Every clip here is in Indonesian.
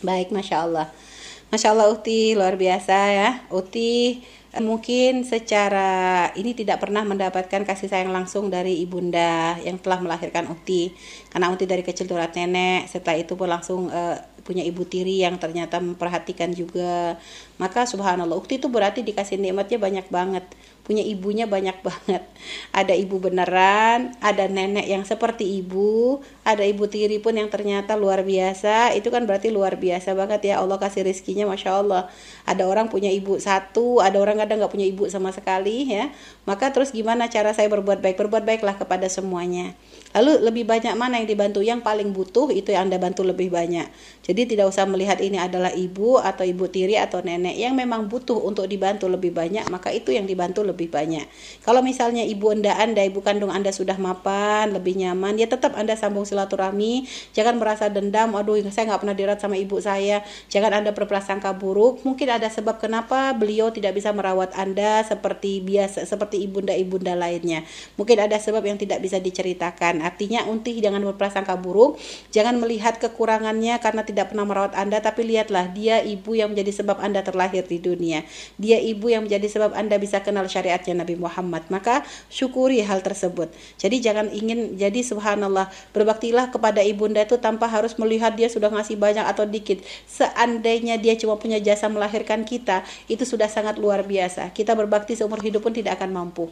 Baik, Masya Allah. Masya Allah Uti, luar biasa ya. Uti mungkin secara ini tidak pernah mendapatkan kasih sayang langsung dari ibunda yang telah melahirkan Uti. Karena Uti dari kecil turut nenek, setelah itu pun langsung uh, punya ibu tiri yang ternyata memperhatikan juga. Maka subhanallah, Ukti itu berarti dikasih nikmatnya banyak banget punya ibunya banyak banget. Ada ibu beneran, ada nenek yang seperti ibu, ada ibu tiri pun yang ternyata luar biasa. Itu kan berarti luar biasa banget ya Allah kasih rizkinya, masya Allah. Ada orang punya ibu satu, ada orang kadang nggak punya ibu sama sekali ya. Maka terus gimana cara saya berbuat baik? Berbuat baiklah kepada semuanya. Lalu lebih banyak mana yang dibantu? Yang paling butuh itu yang Anda bantu lebih banyak. Jadi tidak usah melihat ini adalah ibu atau ibu tiri atau nenek yang memang butuh untuk dibantu lebih banyak, maka itu yang dibantu lebih banyak. Kalau misalnya ibu Anda, Anda, ibu kandung Anda sudah mapan, lebih nyaman, ya tetap Anda sambung silaturahmi. Jangan merasa dendam, aduh saya nggak pernah dirawat sama ibu saya. Jangan Anda berprasangka buruk. Mungkin ada sebab kenapa beliau tidak bisa merawat Anda seperti biasa, seperti ibunda-ibunda lainnya. Mungkin ada sebab yang tidak bisa diceritakan Artinya untih jangan berprasangka buruk, jangan melihat kekurangannya karena tidak pernah merawat Anda, tapi lihatlah dia ibu yang menjadi sebab Anda terlahir di dunia. Dia ibu yang menjadi sebab Anda bisa kenal syariatnya Nabi Muhammad. Maka syukuri hal tersebut. Jadi jangan ingin jadi subhanallah berbaktilah kepada ibunda itu tanpa harus melihat dia sudah ngasih banyak atau dikit. Seandainya dia cuma punya jasa melahirkan kita, itu sudah sangat luar biasa. Kita berbakti seumur hidup pun tidak akan mampu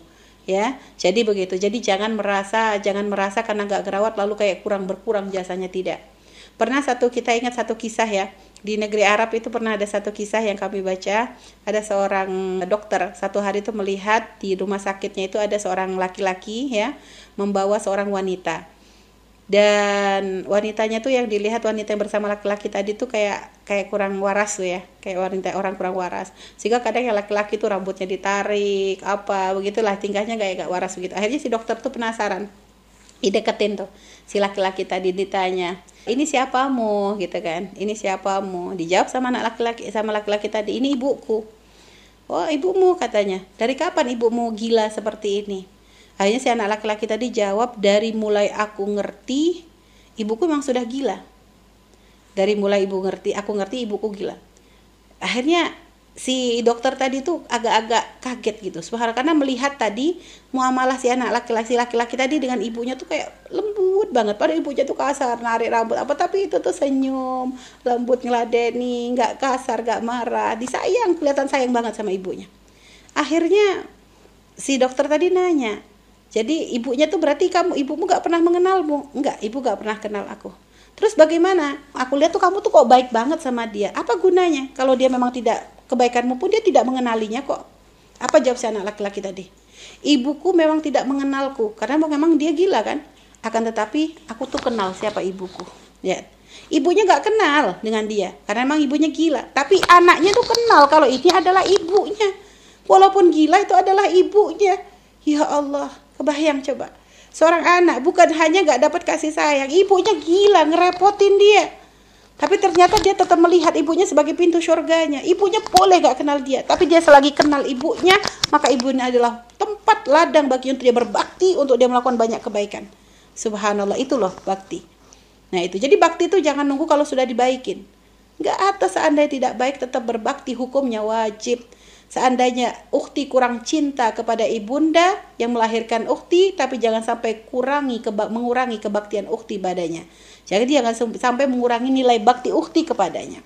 ya jadi begitu jadi jangan merasa jangan merasa karena nggak gerawat lalu kayak kurang berkurang jasanya tidak pernah satu kita ingat satu kisah ya di negeri Arab itu pernah ada satu kisah yang kami baca. Ada seorang dokter satu hari itu melihat di rumah sakitnya itu ada seorang laki-laki ya membawa seorang wanita. Dan wanitanya tuh yang dilihat wanita yang bersama laki-laki tadi tuh kayak kayak kurang waras tuh ya kayak wanita orang kurang waras. Sehingga kadang yang laki-laki tuh rambutnya ditarik apa begitulah tingkahnya kayak gak waras begitu. Akhirnya si dokter tuh penasaran dideketin tuh si laki-laki tadi ditanya ini siapamu? Gitu kan. Ini siapamu? Dijawab sama anak laki-laki sama laki-laki tadi ini ibuku. Oh ibumu? katanya. Dari kapan ibumu gila seperti ini? Akhirnya si anak laki-laki tadi jawab, dari mulai aku ngerti, ibuku memang sudah gila. Dari mulai ibu ngerti, aku ngerti ibuku gila. Akhirnya si dokter tadi tuh agak-agak kaget gitu. Subhanallah karena melihat tadi muamalah si anak laki-laki laki-laki tadi dengan ibunya tuh kayak lembut banget. Padahal ibunya tuh kasar, narik rambut apa tapi itu tuh senyum, lembut ngeladeni, nggak kasar, nggak marah, disayang, kelihatan sayang banget sama ibunya. Akhirnya si dokter tadi nanya, jadi ibunya tuh berarti kamu ibumu gak pernah mengenalmu. Enggak, ibu gak pernah kenal aku. Terus bagaimana? Aku lihat tuh kamu tuh kok baik banget sama dia. Apa gunanya? Kalau dia memang tidak kebaikanmu pun dia tidak mengenalinya kok. Apa jawab si anak laki-laki tadi? Ibuku memang tidak mengenalku karena memang dia gila kan. Akan tetapi aku tuh kenal siapa ibuku. Ya. Ibunya gak kenal dengan dia karena memang ibunya gila. Tapi anaknya tuh kenal kalau ini adalah ibunya. Walaupun gila itu adalah ibunya. Ya Allah, Kebayang coba. Seorang anak bukan hanya gak dapat kasih sayang, ibunya gila ngerepotin dia. Tapi ternyata dia tetap melihat ibunya sebagai pintu surganya. Ibunya boleh gak kenal dia, tapi dia selagi kenal ibunya, maka ibunya adalah tempat ladang bagi untuk dia berbakti, untuk dia melakukan banyak kebaikan. Subhanallah, itu loh bakti. Nah itu, jadi bakti itu jangan nunggu kalau sudah dibaikin. Gak atas seandainya tidak baik tetap berbakti, hukumnya wajib. Seandainya ukti kurang cinta kepada ibunda yang melahirkan ukti, tapi jangan sampai kurangi keba mengurangi kebaktian ukti padanya. Jadi jangan sampai mengurangi nilai bakti ukti kepadanya.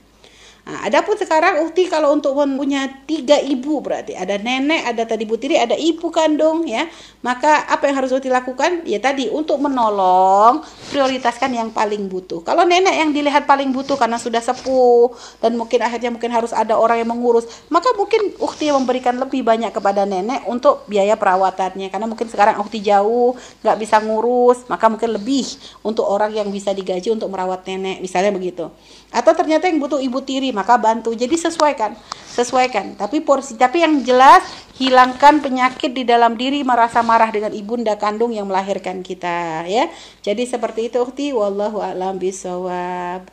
Nah, adapun sekarang ukti kalau untuk punya tiga ibu berarti ada nenek, ada tadi tiri, ada ibu kandung ya. Maka apa yang harus ukti lakukan? Ya tadi untuk menolong prioritaskan yang paling butuh. Kalau nenek yang dilihat paling butuh karena sudah sepuh dan mungkin akhirnya mungkin harus ada orang yang mengurus, maka mungkin ukti memberikan lebih banyak kepada nenek untuk biaya perawatannya karena mungkin sekarang ukti jauh nggak bisa ngurus, maka mungkin lebih untuk orang yang bisa digaji untuk merawat nenek misalnya begitu. Atau ternyata yang butuh ibu tiri maka bantu. Jadi sesuaikan, sesuaikan. Tapi porsi tapi yang jelas hilangkan penyakit di dalam diri merasa marah dengan ibunda kandung yang melahirkan kita ya. Jadi seperti itu ukti wallahu a'lam bisawab.